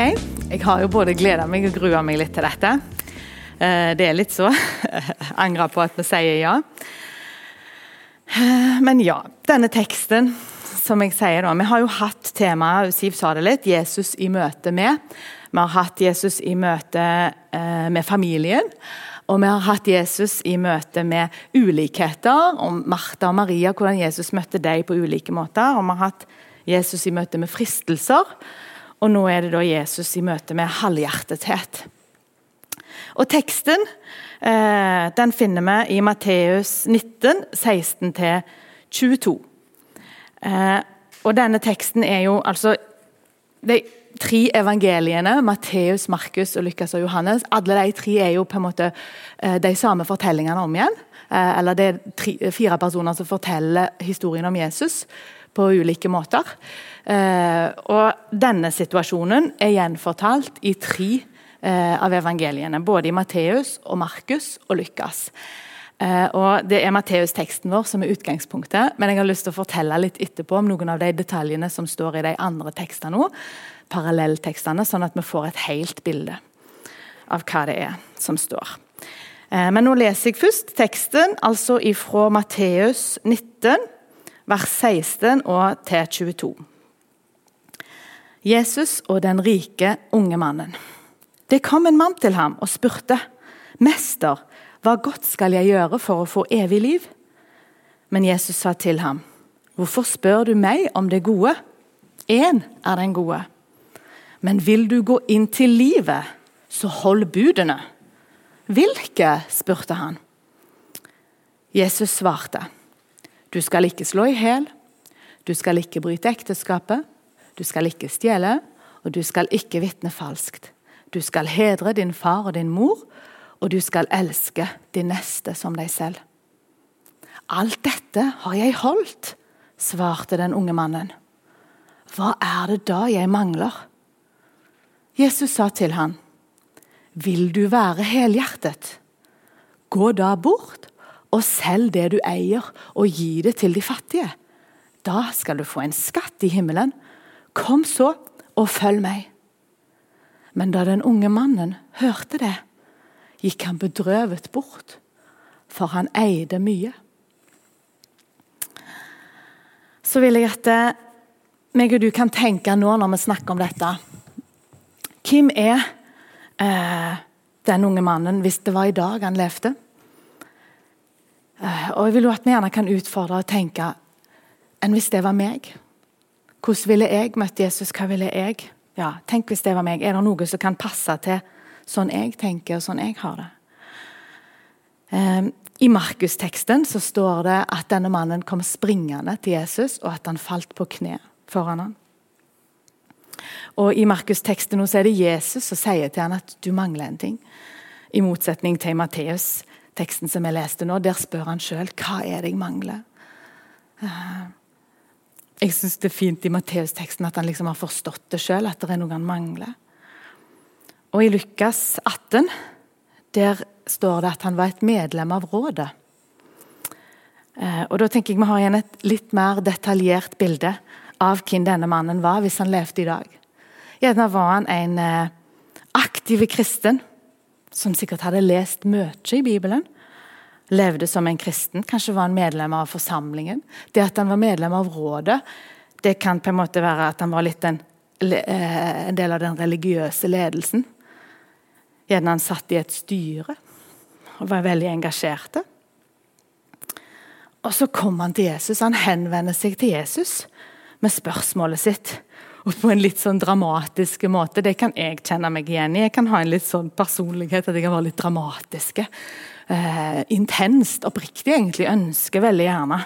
Jeg har jo både gleda meg og grua meg litt til dette. Eh, det er litt så. Angra på at vi sier ja. Eh, men ja, denne teksten, som jeg sier da Vi har jo hatt temaet, Siv sa det litt, Jesus i møte med. Vi har hatt Jesus i møte eh, med familien. Og vi har hatt Jesus i møte med ulikheter, om Martha og Maria, hvordan Jesus møtte dem på ulike måter. Og vi har hatt Jesus i møte med fristelser. Og nå er det da Jesus i møte med halvhjertethet. Og teksten eh, den finner vi i Matteus 19, 16-22. Eh, og denne teksten er jo altså De tre evangeliene, Matteus, Markus, og Lukas og Johannes, alle de tre er jo på en måte eh, de samme fortellingene om igjen. Eh, eller det er tre, fire personer som forteller historien om Jesus på ulike måter. Eh, og denne situasjonen er gjenfortalt i tre eh, av evangeliene. Både i Matteus, og Markus og Lukas. Eh, og Det er Matteus-teksten vår som er utgangspunktet, men jeg har lyst til å fortelle litt etterpå om noen av de detaljene som står i de andre tekstene nå, parallelltekstene, sånn at vi får et helt bilde av hva det er som står. Men nå leser jeg først teksten, altså ifra Matteus 19, vers 16 og til 22. Jesus og den rike unge mannen. Det kom en mann til ham og spurte, 'Mester, hva godt skal jeg gjøre for å få evig liv?' Men Jesus sa til ham, 'Hvorfor spør du meg om det gode?' Én er den gode. Men vil du gå inn til livet, så hold budene. Hvilke? spurte han. Jesus svarte. Du skal ikke slå i hjel. Du skal ikke bryte ekteskapet. Du skal ikke stjele, og du skal ikke vitne falskt. Du skal hedre din far og din mor, og du skal elske din neste som deg selv. Alt dette har jeg holdt, svarte den unge mannen. Hva er det da jeg mangler? Jesus sa til han, Vil du være helhjertet? Gå da bort og selg det du eier, og gi det til de fattige. Da skal du få en skatt i himmelen. Kom så, og følg meg. Men da den unge mannen hørte det, gikk han bedrøvet bort, for han eide mye. Så vil jeg at eh, meg og du kan tenke nå når vi snakker om dette Hvem er eh, den unge mannen hvis det var i dag han levde? Eh, og jeg vil jo at vi gjerne kan utfordre og tenke enn hvis det var meg. Hvordan ville jeg møtt Jesus? Hva ville jeg? Ja, Tenk hvis det var meg. Er det noe som kan passe til sånn jeg tenker og sånn jeg har det? Um, I Markusteksten så står det at denne mannen kom springende til Jesus, og at han falt på kne foran ham. Og I Markusteksten er det Jesus som sier til ham at du mangler en ting. I motsetning til Matteus teksten som jeg leste nå, der spør han sjøl hva er det jeg mangler. Eh, jeg syns det er fint i Matteus-teksten at han liksom har forstått det sjøl, at det er noe han mangler. Og i Lukas 18 der står det at han var et medlem av rådet. Eh, og da tenker jeg Vi har igjen et litt mer detaljert bilde av hvem denne mannen var hvis han levde i dag. Gjerne var han en eh, aktiv kristen som sikkert hadde lest mye i Bibelen, levde som en kristen, kanskje var han medlem av forsamlingen. Det at han var medlem av rådet, det kan på en måte være at han var litt en, eh, en del av den religiøse ledelsen. Gjerne han satt i et styre og var veldig engasjert. Og så kom han til Jesus. Han henvender seg til Jesus med spørsmålet sitt og på en litt sånn dramatisk måte. Det kan jeg kjenne meg igjen i. Jeg kan ha en litt sånn personlighet at jeg kan være litt dramatisk. Eh, intenst, oppriktig egentlig. Ønsker veldig gjerne.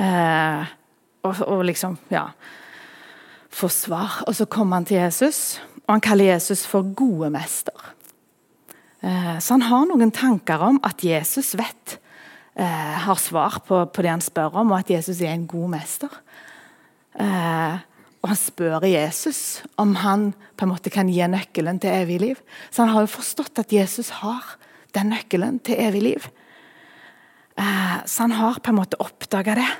Eh, og, og, liksom, ja Få svar. Og så kommer han til Jesus, og han kaller Jesus for gode mester. Eh, så han har noen tanker om at Jesus vet eh, har svar på, på, det han spør om, og at Jesus er en god mester. Eh, og han spør Jesus om han på en måte kan gi nøkkelen til evig liv. Så han har jo forstått at Jesus har den nøkkelen til evig liv. Eh, så han har på en måte oppdaga det.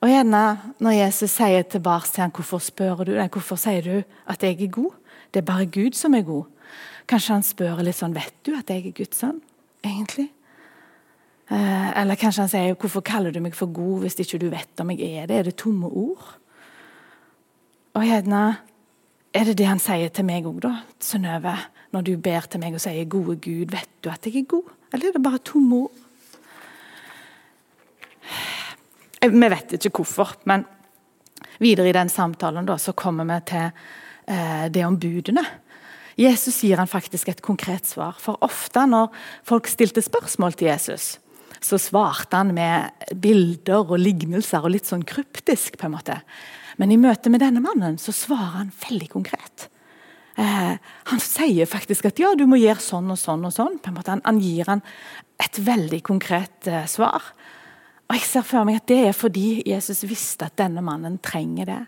Og gjerne når Jesus sier tilbake til ham hvorfor spør du deg, hvorfor sier du at jeg er god, Det er bare Gud som er god. Kanskje han spør litt sånn Vet du at jeg er Guds sønn, egentlig? Eh, eller kanskje han sier Hvorfor kaller du meg for god hvis ikke du vet om jeg er det? Er det tomme ord? Og gjerne er det det han sier til meg òg, da, Synnøve? Når du ber til meg og sier 'Gode Gud, vet du at jeg er god?' Eller er det bare tomme ord? Eh, vi vet ikke hvorfor, men videre i den samtalen da, så kommer vi til eh, det om budene. Jesus gir han faktisk et konkret svar. For ofte når folk stilte spørsmål til Jesus, så svarte han med bilder og lignelser og litt sånn kryptisk. på en måte. Men i møte med denne mannen så svarer han veldig konkret. Eh, han sier faktisk at ja, du må gjøre sånn og sånn. og sånn. På en måte han, han gir han et veldig konkret eh, svar. Og jeg ser for meg at Det er fordi Jesus visste at denne mannen trenger det.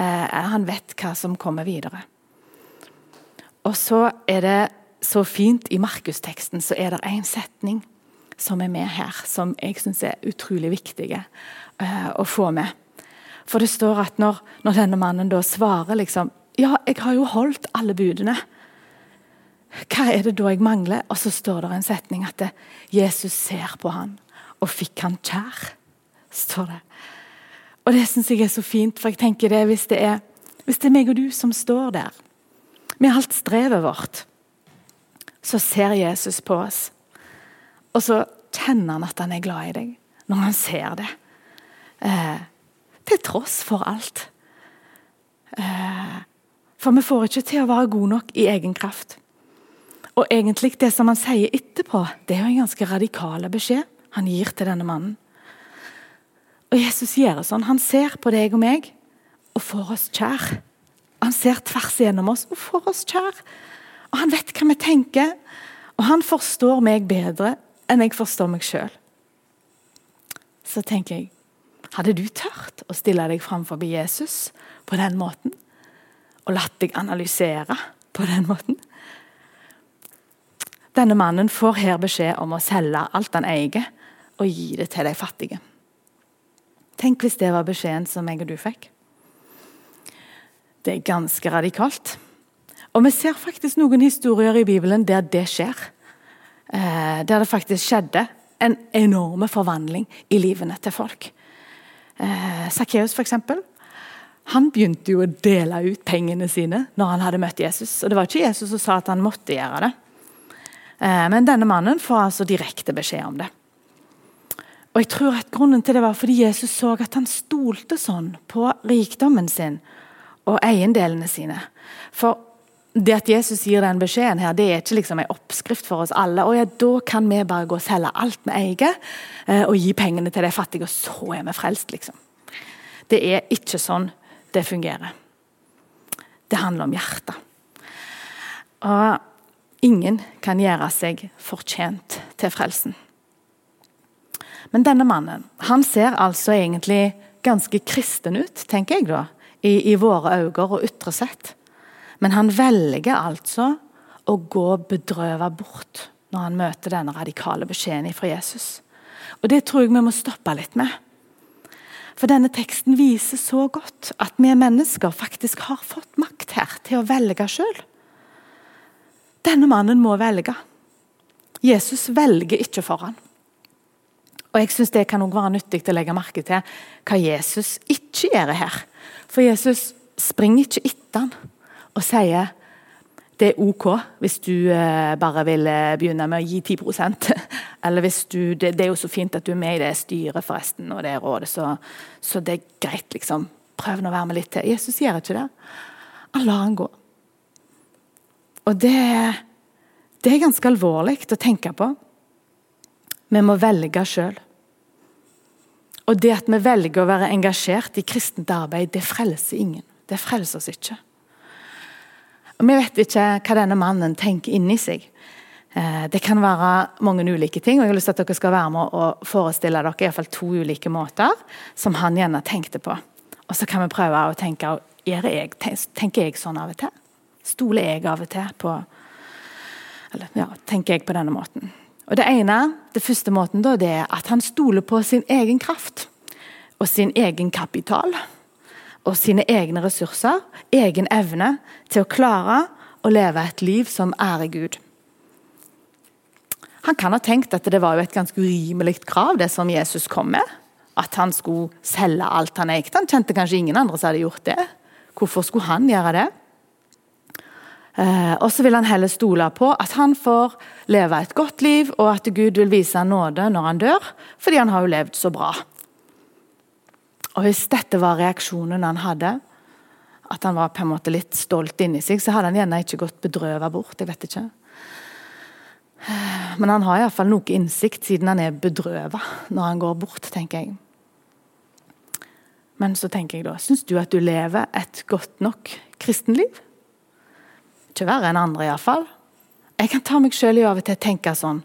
Eh, han vet hva som kommer videre. Og så er det så fint i Markusteksten så er det en setning som er med her, som jeg syns er utrolig viktig uh, å få med. For det står at når, når, denne mannen da svarer liksom Ja, jeg har jo holdt alle budene. Hva er det da jeg mangler? Og så står det en setning at det, Jesus ser på han og fikk han kjær. står det. Og det syns jeg er så fint, for jeg tenker det hvis det er, hvis det er meg og du som står der med alt strevet vårt, så ser Jesus på oss. Og så kjenner han at han er glad i deg når han ser det. Eh, til tross for alt. Eh, for vi får ikke til å være gode nok i egen kraft. Og egentlig det som han sier etterpå, det er jo en ganske radikal beskjed han gir til denne mannen. Og Jesus gjør det sånn. Han ser på deg og meg og får oss kjær. Han ser tvers igjennom oss og får oss kjær. Og Han vet hva vi tenker, og han forstår meg bedre enn jeg forstår meg sjøl. Så tenker jeg Hadde du tørt å stille deg framfor Jesus på den måten? Og latt deg analysere på den måten? Denne mannen får her beskjed om å selge alt han eier, og gi det til de fattige. Tenk hvis det var beskjeden som jeg og du fikk. Det er ganske radikalt. Og vi ser faktisk noen historier i Bibelen der det skjer. Eh, der det faktisk skjedde en enorme forvandling i livene til folk. Eh, Sakkeus, f.eks. Han begynte jo å dele ut pengene sine når han hadde møtt Jesus. Og Det var ikke Jesus som sa at han måtte gjøre det. Eh, men denne mannen får altså direkte beskjed om det. Og jeg tror at Grunnen til det var fordi Jesus så at han stolte sånn på rikdommen sin og eiendelene sine. For det at Jesus gir den beskjeden, her, det er ikke liksom en oppskrift for oss alle. og ja, Da kan vi bare gå og selge alt vi eier, eh, og gi pengene til de fattige, og så er vi frelst. liksom. Det er ikke sånn det fungerer. Det handler om hjertet. Og ingen kan gjøre seg fortjent til frelsen. Men denne mannen han ser altså egentlig ganske kristen ut, tenker jeg da i, i våre øyne og ytre sett. Men han velger altså å gå bedrøvet bort når han møter denne radikale beskjeden fra Jesus. Og Det tror jeg vi må stoppe litt med. For denne teksten viser så godt at vi mennesker faktisk har fått makt her til å velge sjøl. Denne mannen må velge. Jesus velger ikke for han. Og jeg synes Det kan også være nyttig å legge merke til hva Jesus ikke gjør her. For Jesus springer ikke etter han og sier det er OK hvis du eh, bare vil eh, begynne med å gi 10% Eller hvis du, det, det, er jo så fint at du er med i det styret forresten, og det rådet, så, så det er greit, liksom. Prøv å være med litt til. Jesus gjør ikke det. Han lar han gå. Og det, det er ganske alvorlig å tenke på. Vi må velge sjøl. Og det at vi velger å være engasjert i kristent arbeid, det frelser ingen. Det frelser oss ikke. Og Vi vet ikke hva denne mannen tenker inni seg. Eh, det kan være mange ulike ting, og jeg har lyst til at dere skal være med og forestille dere i hvert fall to ulike måter som han gjerne tenkte på. Og så kan vi prøve å tenke jeg, tenker jeg sånn av og til. Stoler jeg av og til på Eller ja, tenker jeg på denne måten. Og Det ene, det første måten da, det er at han stoler på sin egen kraft. Og sin egen kapital. Og sine egne ressurser. Egen evne til å klare å leve et liv som ærer Gud. Han kan ha tenkt at det var jo et ganske urimelig krav, det som Jesus kom med. At han skulle selge alt han eide. Han kjente kanskje ingen andre som hadde gjort det. Hvorfor skulle han gjøre det? Eh, og så vil han heller stole på at han får leve et godt liv, og at Gud vil vise nåde når han dør, fordi han har jo levd så bra. Og Hvis dette var reaksjonen han hadde, at han var på en måte litt stolt inni seg, så hadde han gjerne ikke gått bedrøvet bort. jeg vet ikke. Men han har iallfall noe innsikt, siden han er bedrøvet når han går bort, tenker jeg. Men så tenker jeg da, syns du at du lever et godt nok kristenliv? Ikke verre enn andre, iallfall. Jeg kan ta meg sjøl i av og til tenke sånn.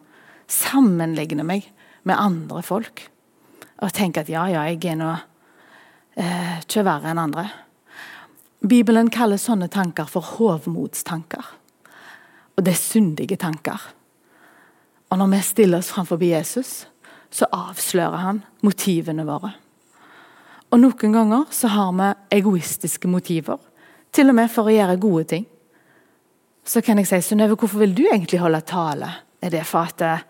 Sammenligne meg med andre folk. Og tenke at ja, ja, jeg er nå eh, ikke verre enn andre. Bibelen kaller sånne tanker for hovmodstanker. Og det er syndige tanker. Og når vi stiller oss framfor Jesus, så avslører han motivene våre. Og Noen ganger så har vi egoistiske motiver, til og med for å gjøre gode ting. Så kan jeg si Synnøve, hvorfor vil du egentlig holde tale? Er det for at eh,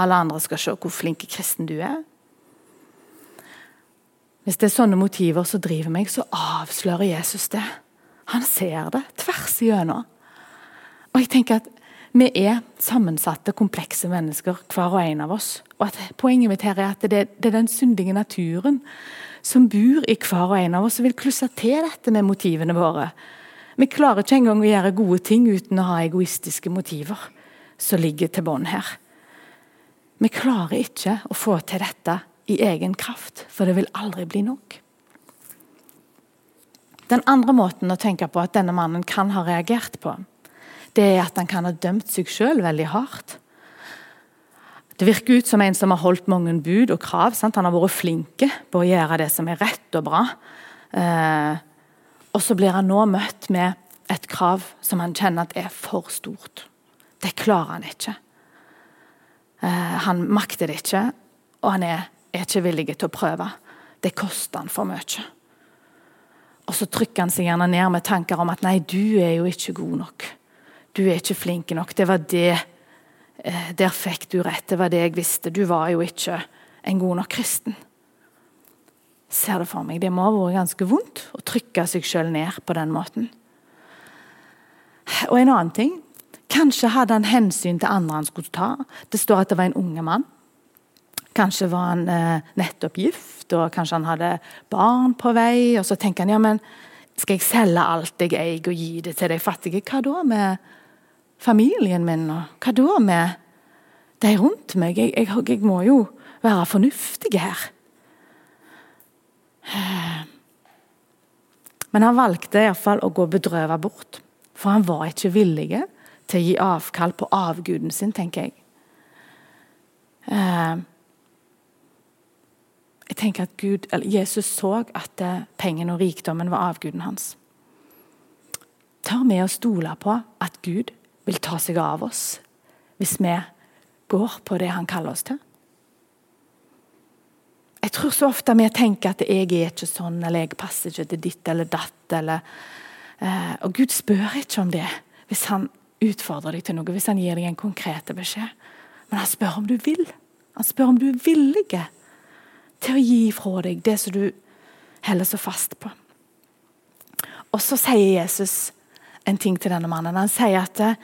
alle andre skal se hvor flink kristen du er? Hvis det er sånne motiver som driver meg, så avslører Jesus det. Han ser det tvers igjennom. Og jeg tenker at vi er sammensatte, komplekse mennesker, hver og en av oss. Og at Poenget mitt her er at det, er den syndige naturen som bor i hver og en av oss, som vil klusse til dette med motivene våre. Vi klarer ikke engang å gjøre gode ting uten å ha egoistiske motiver som ligger til bånn her. Vi klarer ikke å få til dette i egen kraft, for det vil aldri bli nok. Den andre måten å tenke på at denne mannen kan ha reagert på, det er at han kan ha dømt seg sjøl veldig hardt. Det virker ut som en som har holdt mange bud og krav. Sant? Han har vært flink på å gjøre det som er rett og bra. Eh, og så blir han nå møtt med et krav som han kjenner at er for stort. Det klarer han ikke. Eh, han makter det ikke, og han er er ikke villig til å prøve. Det koster han for mye. Og så trykker han seg gjerne ned med tanker om at 'nei, du er jo ikke god nok'. Du er ikke flink nok. Det var det. Eh, der fikk du rett. Det var det jeg visste. Du var jo ikke en god nok kristen. Ser det for meg. Det må ha vært ganske vondt å trykke seg sjøl ned på den måten. Og en annen ting. Kanskje hadde han hensyn til andre han skulle ta. Det står at det var en unge mann. Kanskje var han eh, nettopp gift, og kanskje han hadde barn på vei. Og så tenker han ja, men skal jeg selge alt jeg eier og gi det til de fattige? Hva da med familien min, og hva da med de rundt meg? Jeg, jeg, jeg må jo være fornuftig her. Men han valgte iallfall å gå bedrøvet bort. For han var ikke villig til å gi avkall på avguden sin, tenker jeg. Jeg tenker at Gud, Jesus så at eh, pengene og rikdommen var avguden hans. Tør vi å stole på at Gud vil ta seg av oss hvis vi går på det han kaller oss til? Jeg tror så ofte vi tenker at jeg er ikke sånn, eller jeg passer ikke til ditt eller datt. Eller, eh, og Gud spør ikke om det hvis han utfordrer deg til noe, hvis han gir deg en konkret beskjed. Men han spør om du vil. Han spør om du er villig til å gi fra deg det som du holder så fast på. Og så sier Jesus en ting til denne mannen. Han sier at eh,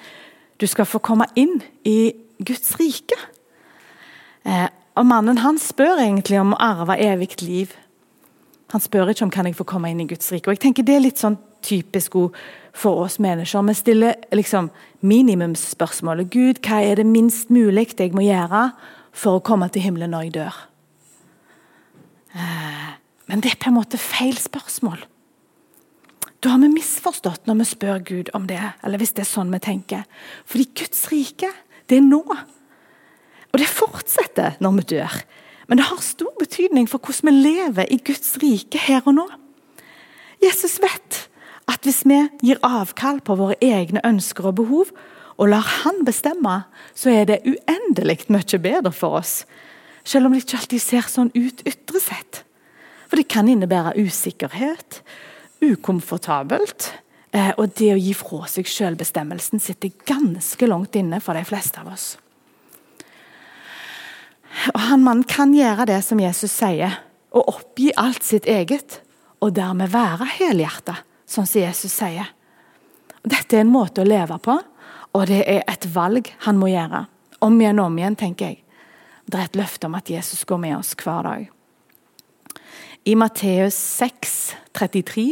du skal få komme inn i Guds rike. Eh, og Mannen han spør egentlig om å arve evig liv. Han spør ikke om kan jeg få komme inn i Guds rike. Og jeg tenker Det er litt sånn typisk for oss mennesker. Vi stiller liksom minimumsspørsmålet. Gud, hva er det minst mulig jeg må gjøre for å komme til himmelen når jeg dør? Eh, men det er på en måte feil spørsmål. Da har vi misforstått når vi spør Gud om det, eller hvis det er sånn vi tenker. Fordi Guds rike, det er nå. Og det fortsetter når vi dør. Men det har stor betydning for hvordan vi lever i Guds rike her og nå. Jesus vet at hvis vi gir avkall på våre egne ønsker og behov, og lar Han bestemme, så er det uendelig mye bedre for oss selv om det ikke alltid ser sånn ut ytre sett. For det kan innebære usikkerhet, ukomfortabelt, Eh, og det å gi fra seg selvbestemmelsen sitter ganske langt inne for de fleste av oss. Og han Mannen kan gjøre det som Jesus sier, og oppgi alt sitt eget, og dermed være helhjerta, sånn som Jesus sier. Dette er en måte å leve på, og det er et valg han må gjøre. Om igjen og om igjen, tenker jeg. Det er et løfte om at Jesus går med oss hver dag. I Matteus 6, 33,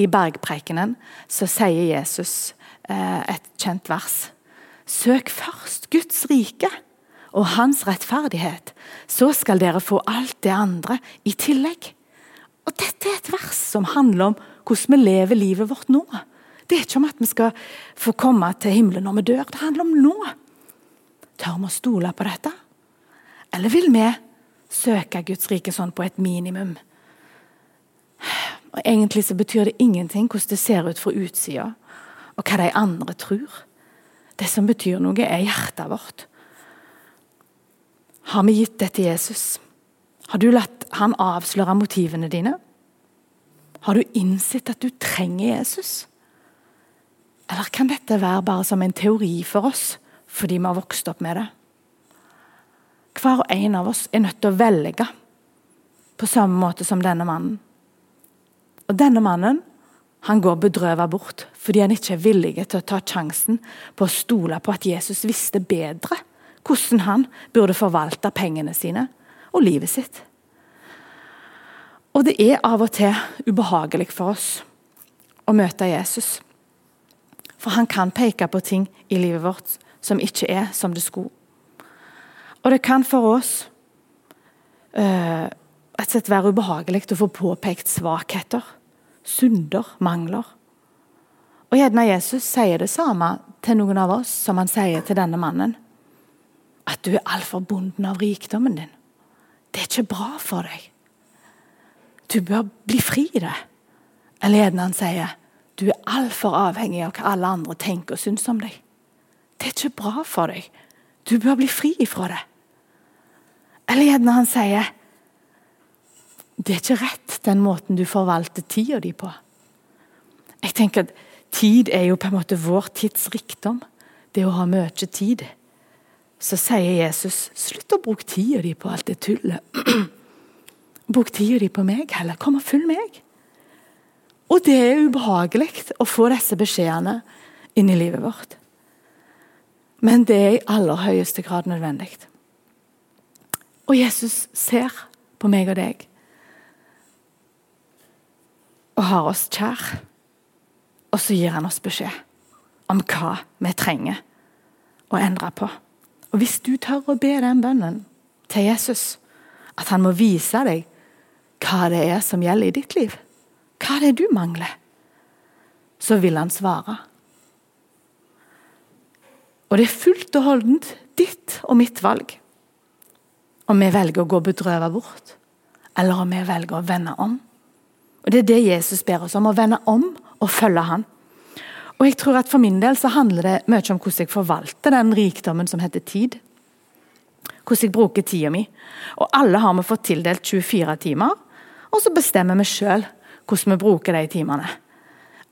i bergprekenen, så sier Jesus eh, et kjent vers. Søk først Guds rike og hans rettferdighet, så skal dere få alt det andre i tillegg. Og Dette er et vers som handler om hvordan vi lever livet vårt nå. Det er ikke om at vi skal få komme til himmelen når vi dør. Det handler om nå. Tør vi å stole på dette? Eller vil vi søke Guds rike sånn på et minimum? Og Egentlig så betyr det ingenting hvordan det ser ut fra utsida, og hva de andre tror. Det som betyr noe, er hjertet vårt. Har vi gitt det til Jesus? Har du latt han avsløre motivene dine? Har du innsett at du trenger Jesus? Eller kan dette være bare som en teori for oss fordi vi har vokst opp med det? Hver og en av oss er nødt til å velge på samme måte som denne mannen. Og denne mannen han går bedrøvet bort fordi han ikke er villig til å ta sjansen på å stole på at Jesus visste bedre hvordan han burde forvalte pengene sine og livet sitt. Og det er av og til ubehagelig for oss å møte Jesus. For han kan peke på ting i livet vårt som ikke er som det skulle. Og det kan for oss uh, rett og slett være ubehagelig å få påpekt svakheter, synder, mangler. Og gjerne Jesus sier det samme til noen av oss som han sier til denne mannen. At du er altfor bonden av rikdommen din. Det er ikke bra for deg. Du bør bli fri i det. Eller gjerne han sier du er altfor avhengig av hva alle andre tenker og syns om deg. Det er ikke bra for deg. Du bør bli fri ifra det. Eller gjerne han sier det er ikke rett, den måten du forvalter tida di på. Jeg tenker at Tid er jo på en måte vår tids rikdom. Det å ha mye tid. Så sier Jesus slutt å bruke tida di på alt det tullet. Bruk tida di på meg heller. Kom og følg meg. Og det er ubehagelig å få disse beskjedene inn i livet vårt. Men det er i aller høyeste grad nødvendig. Og Jesus ser på meg og deg og har oss kjær. Og så gir han oss beskjed om hva vi trenger å endre på. Og Hvis du tør å be den bønnen til Jesus, at han må vise deg hva det er som gjelder i ditt liv, hva det er du mangler, så vil han svare. Og det er fullt og holdent ditt og mitt valg om vi velger å gå bedrøvet bort, eller om vi velger å vende om. Og Det er det Jesus ber oss om, å vende om og følge han. Og jeg tror at For min del så handler det mye om hvordan jeg forvalter den rikdommen som heter tid. Hvordan jeg bruker tida mi. Og Alle har vi fått tildelt 24 timer, og så bestemmer vi sjøl hvordan vi bruker de timene.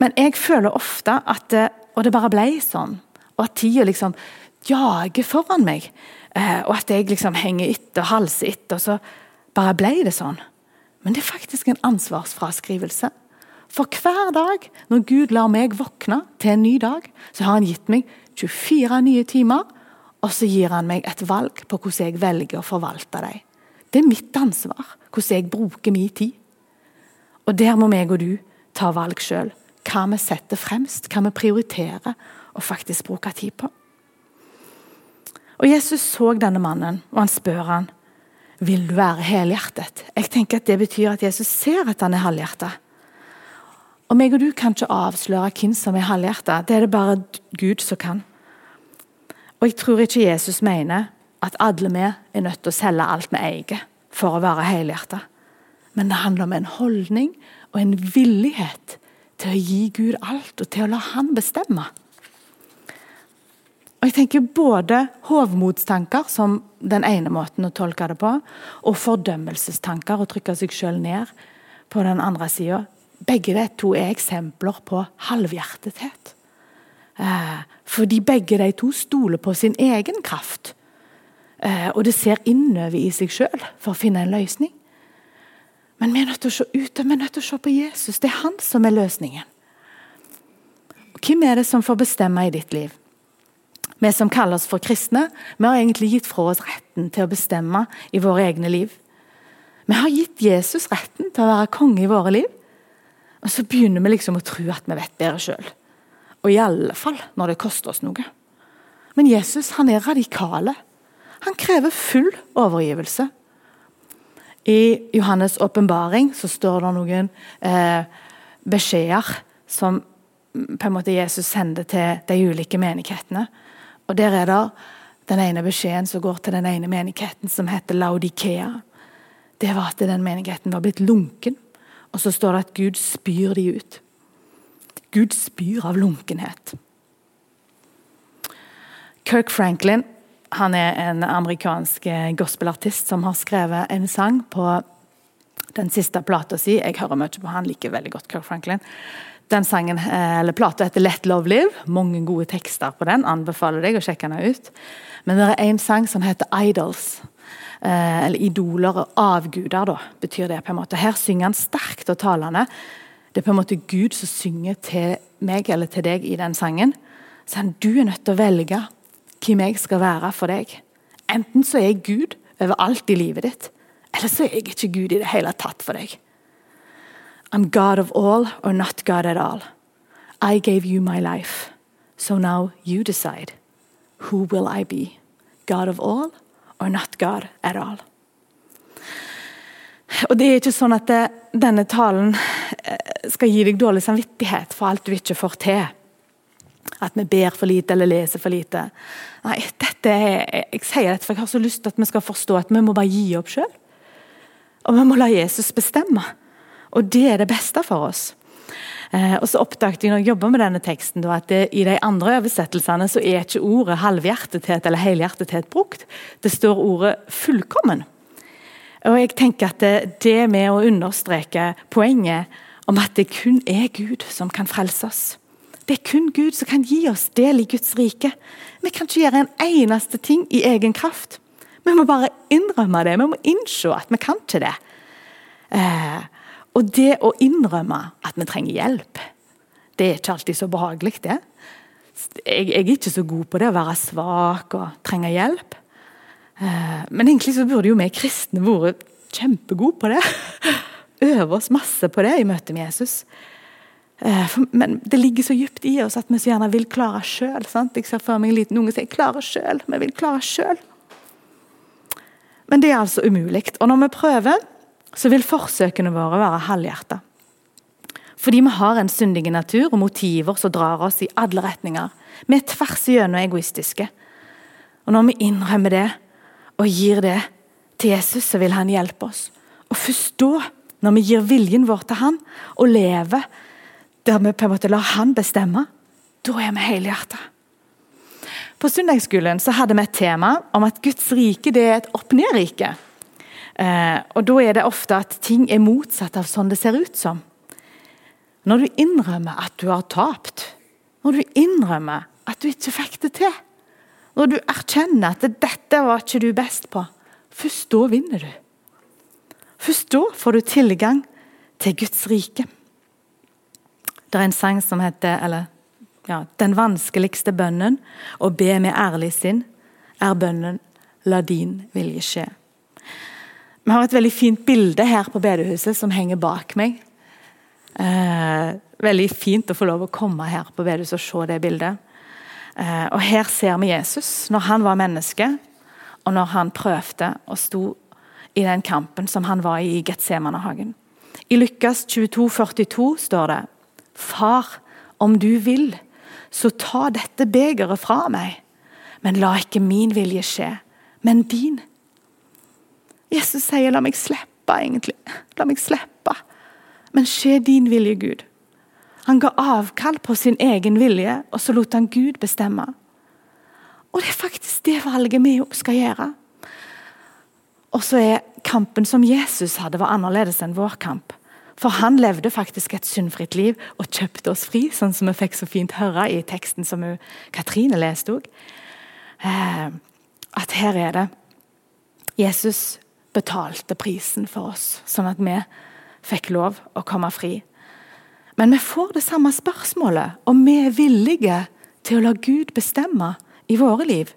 Men jeg føler ofte at det, Og det bare ble sånn. Og at tida liksom jager foran meg. Eh, og at jeg liksom henger etter og halser etter, og så bare ble det sånn. Men det er faktisk en ansvarsfraskrivelse. For hver dag når Gud lar meg våkne til en ny dag, så har han gitt meg 24 nye timer, og så gir han meg et valg på hvordan jeg velger å forvalte dem. Det er mitt ansvar hvordan jeg bruker min tid. Og der må meg og du ta valg sjøl. Hva vi setter fremst, hva vi prioriterer å faktisk bruke tid på. Og Jesus så denne mannen, og han spør han, vil du være helhjertet. Jeg tenker at Det betyr at Jesus ser at han er halvhjertet. Og meg og du kan ikke avsløre hvem som er halvhjertet. Det er det bare Gud som kan. Og jeg tror ikke Jesus mener at alle vi er nødt til å selge alt vi eier for å være helhjertet. Men det handler om en holdning og en villighet til å gi Gud alt, og til å la Han bestemme. Og jeg tenker Både hovmodstanker, som den ene måten å tolke det på, og fordømmelsestanker, å trykke seg sjøl ned på den andre sida, begge de to er eksempler på halvhjertethet. Eh, fordi begge de to stoler på sin egen kraft. Eh, og det ser innover i seg sjøl for å finne en løsning. Men vi er nødt til å se ut, vi er nødt til å se på Jesus. Det er han som er løsningen. Og hvem er det som får bestemme i ditt liv? Vi som kaller oss for kristne, vi har egentlig gitt fra oss retten til å bestemme i våre egne liv. Vi har gitt Jesus retten til å være konge i våre liv. Og så begynner vi liksom å tro at vi vet bedre sjøl. Og i alle fall når det koster oss noe. Men Jesus han er radikale. Han krever full overgivelse. I Johannes' åpenbaring står det noen eh, beskjeder som på en måte Jesus sender til de ulike menighetene. Og Der er det den ene beskjeden som går til den ene menigheten, som heter Laudikea. Det var at den menigheten var blitt lunken. Og så står det at Gud spyr de ut. Gud spyr av lunkenhet. Kirk Franklin han er en amerikansk eh, gospelartist som har skrevet en sang på den siste plata si. Jeg hører mye på han, liker veldig godt Kirk Franklin. Den sangen, eh, eller Plata heter 'Let Love Live'. Mange gode tekster på den. Anbefaler deg å sjekke den ut. Men det er en sang som heter 'Idols'. Eh, eller idoler og avguder, da, betyr det. på en måte. Her synger han sterkt og talende. Det er på en måte Gud som synger til meg eller til deg i den sangen. Så han, du er nødt til å velge hvem jeg skal være for deg. Enten så er jeg Gud overalt i livet ditt, eller så er jeg ikke Gud i det hele tatt for deg. I'm God of all or not God at all. I gave you my life, so now you decide. Who will I be? God of all or not God at all? Og Det er ikke sånn at det, denne talen eh, skal gi deg dårlig samvittighet for alt du ikke får til. At vi ber for lite eller leser for lite. Nei, dette er, Jeg sier dette for jeg har så lyst til at vi skal forstå at vi må bare gi opp sjøl. Og vi må la Jesus bestemme. Og det er det beste for oss. Eh, og så oppdaget jeg når jeg jobba med denne teksten, at det, i de andre oversettelsene så er ikke ordet halvhjertethet eller helhjertethet brukt. Det står ordet fullkommen. Og jeg tenker at det, det med å understreke poenget om at det kun er Gud som kan frelse oss. Det er kun Gud som kan gi oss del i Guds rike. Vi kan ikke gjøre en eneste ting i egen kraft. Vi må bare innrømme det. Vi må innse at vi kan ikke det. Eh, og det å innrømme at vi trenger hjelp, det er ikke alltid så behagelig, det. Jeg, jeg er ikke så god på det å være svak og trenge hjelp. Eh, men egentlig så burde jo vi kristne vært kjempegode på det. Øve oss masse på det i møte med Jesus. Eh, men det ligger så dypt i oss at vi så gjerne vil klare sjøl. Jeg ser for meg en liten unge som sier 'klarer sjøl'. Vi vil klare sjøl. Men det er altså umulig. Og når vi prøver, så vil forsøkene våre være halvhjerta. Fordi vi har en syndig natur og motiver som drar oss i alle retninger. Vi er tvers igjennom egoistiske. Og Når vi innrømmer det og gir det til Jesus, så vil han hjelpe oss. Og først da, når vi gir viljen vår til han og lever der vi på en måte lar han bestemme, da er vi helhjerta. På søndagsskolen hadde vi et tema om at Guds rike det er et opp-ned-rike. Eh, og Da er det ofte at ting er motsatt av sånn det ser ut som. Når du innrømmer at du har tapt, når du innrømmer at du ikke fikk det til, når du erkjenner at 'dette var ikke du best på', først da vinner du. Først da får du tilgang til Guds rike. Det er en sang som heter eller, ja, 'Den vanskeligste bønnen'. Å be med ærlig sinn er bønnen 'La din vilje skje'. Vi har et veldig fint bilde her på bedehuset som henger bak meg. Eh, veldig fint å få lov å komme her på bedehuset og se det bildet. Eh, og Her ser vi Jesus når han var menneske, og når han prøvde og sto i den kampen som han var i i Getsemanehagen. I Lukas 22, 42 står det Far, om du vil, så ta dette begeret fra meg. Men la ikke min vilje skje, men din. Jesus sier 'la meg slippe', egentlig. La meg slippe. Men skje din vilje, Gud. Han ga avkall på sin egen vilje, og så lot han Gud bestemme. Og det er faktisk det valget vi òg skal gjøre. Og så er kampen som Jesus hadde, var annerledes enn vår kamp. For han levde faktisk et syndfritt liv og kjøpte oss fri, sånn som vi fikk så fint høre i teksten som Katrine leste òg. Eh, at her er det Jesus betalte prisen for oss, sånn at vi fikk lov å komme fri. Men vi får det samme spørsmålet om vi er villige til å la Gud bestemme i våre liv.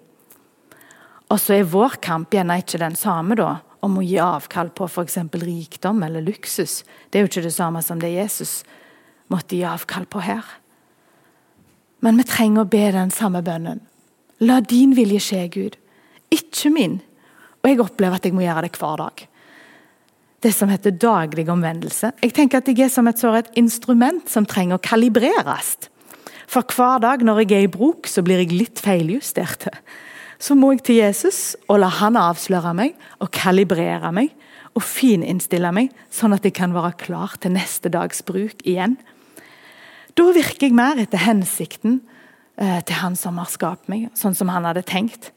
Og så er vår kamp gjerne ikke den samme da, om å gi avkall på f.eks. rikdom eller luksus. Det er jo ikke det samme som det Jesus måtte gi avkall på her. Men vi trenger å be den samme bønnen. La din vilje skje, Gud, ikke min. Og jeg opplever at jeg må gjøre det hver dag. Det som heter daglig omvendelse. Jeg tenker at jeg er som et, et instrument som trenger å kalibreres. For hver dag når jeg er i bruk, så blir jeg litt feiljustert så må jeg til Jesus og la han avsløre meg og kalibrere meg og fininnstille meg, sånn at jeg kan være klar til neste dags bruk igjen. Da virker jeg mer etter hensikten eh, til han som har skapt meg, sånn som han hadde tenkt.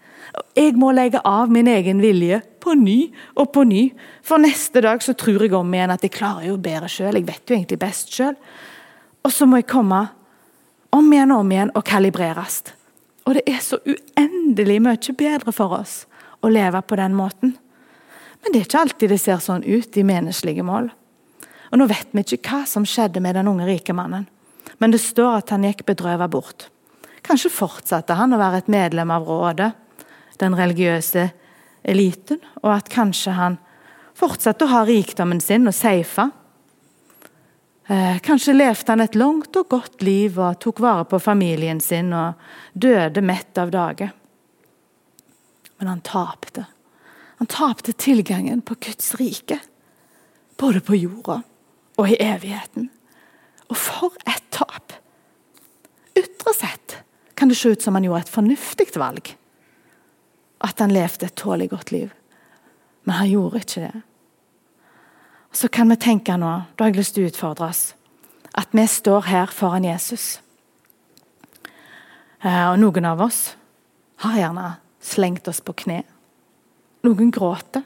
Jeg må legge av min egen vilje på ny og på ny. For neste dag så tror jeg om igjen at jeg klarer jo bedre sjøl. Jeg vet jo egentlig best sjøl. Og så må jeg komme om igjen og om igjen og kalibreres. Og det er så uendelig mye bedre for oss å leve på den måten. Men det er ikke alltid det ser sånn ut i menneskelige mål. Og Nå vet vi ikke hva som skjedde med den unge rike mannen, men det står at han gikk bedrøvet bort. Kanskje fortsatte han å være et medlem av rådet, den religiøse eliten, og at kanskje han fortsatte å ha rikdommen sin og seifa Eh, kanskje levde han et langt og godt liv og tok vare på familien sin og døde mett av dage. Men han tapte. Han tapte tilgangen på Guds rike. Både på jorda og i evigheten. Og for et tap! Ytre sett kan det se ut som han gjorde et fornuftig valg. At han levde et tålelig godt liv. Men han gjorde ikke det så kan vi tenke nå, da har jeg lyst til å utfordre oss, at vi står her foran Jesus. Eh, og noen av oss har gjerne slengt oss på kne. Noen gråter.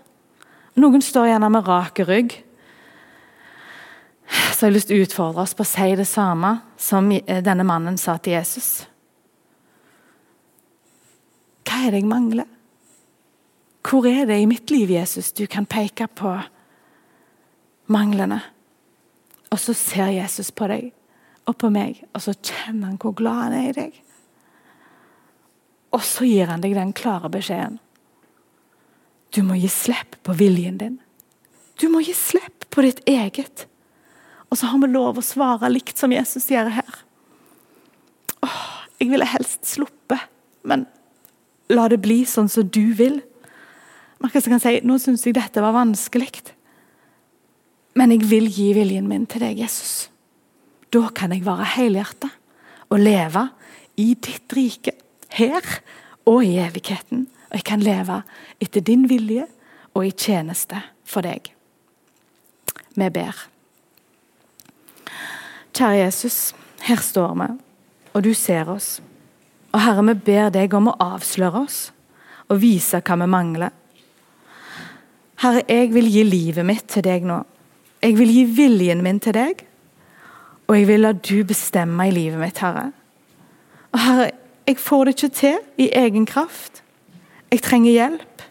Noen står gjerne med rak rygg. Så jeg har lyst til å utfordre oss på å si det samme som eh, denne mannen sa til Jesus. Hva er det jeg mangler? Hvor er det i mitt liv, Jesus, du kan peke på? manglene. Og så ser Jesus på deg og på meg, og så kjenner han hvor glad han er i deg. Og så gir han deg den klare beskjeden. Du må gi slipp på viljen din. Du må gi slipp på ditt eget. Og så har vi lov å svare likt som Jesus gjør her. Åh, jeg ville helst sluppet, men la det bli sånn som du vil. Man kan si, Nå syns jeg dette var vanskelig. Men jeg vil gi viljen min til deg, Jesus. Da kan jeg være helhjertet og leve i ditt rike, her og i evigheten. Og jeg kan leve etter din vilje og i tjeneste for deg. Vi ber. Kjære Jesus, her står vi, og du ser oss. Og Herre, vi ber deg om å avsløre oss og vise hva vi mangler. Herre, jeg vil gi livet mitt til deg nå. Jeg vil gi viljen min til deg, og jeg vil la du bestemme i livet mitt, Herre. Og Herre, jeg får det ikke til i egen kraft. Jeg trenger hjelp.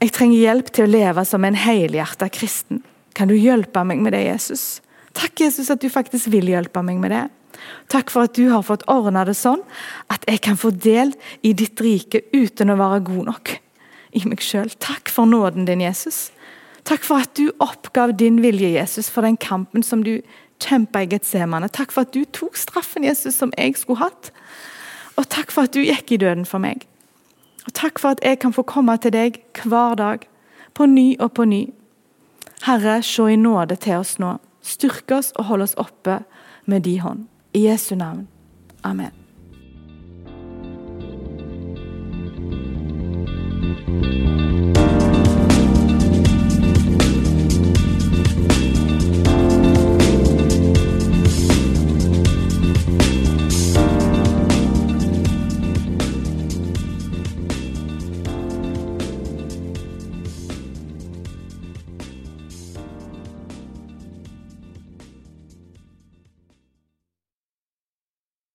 Jeg trenger hjelp til å leve som en helhjerta kristen. Kan du hjelpe meg med det, Jesus? Takk, Jesus, at du faktisk vil hjelpe meg med det. Takk for at du har fått ordna det sånn at jeg kan få del i ditt rike uten å være god nok i meg sjøl. Takk for nåden din, Jesus. Takk for at du oppgav din vilje, Jesus, for den kampen som du kjempa i Getsemane. Takk for at du tok straffen, Jesus, som jeg skulle hatt. Og takk for at du gikk i døden for meg. Og Takk for at jeg kan få komme til deg hver dag, på ny og på ny. Herre, se i nåde til oss nå. Styrk oss og hold oss oppe med di hånd. I Jesu navn. Amen. Thank you.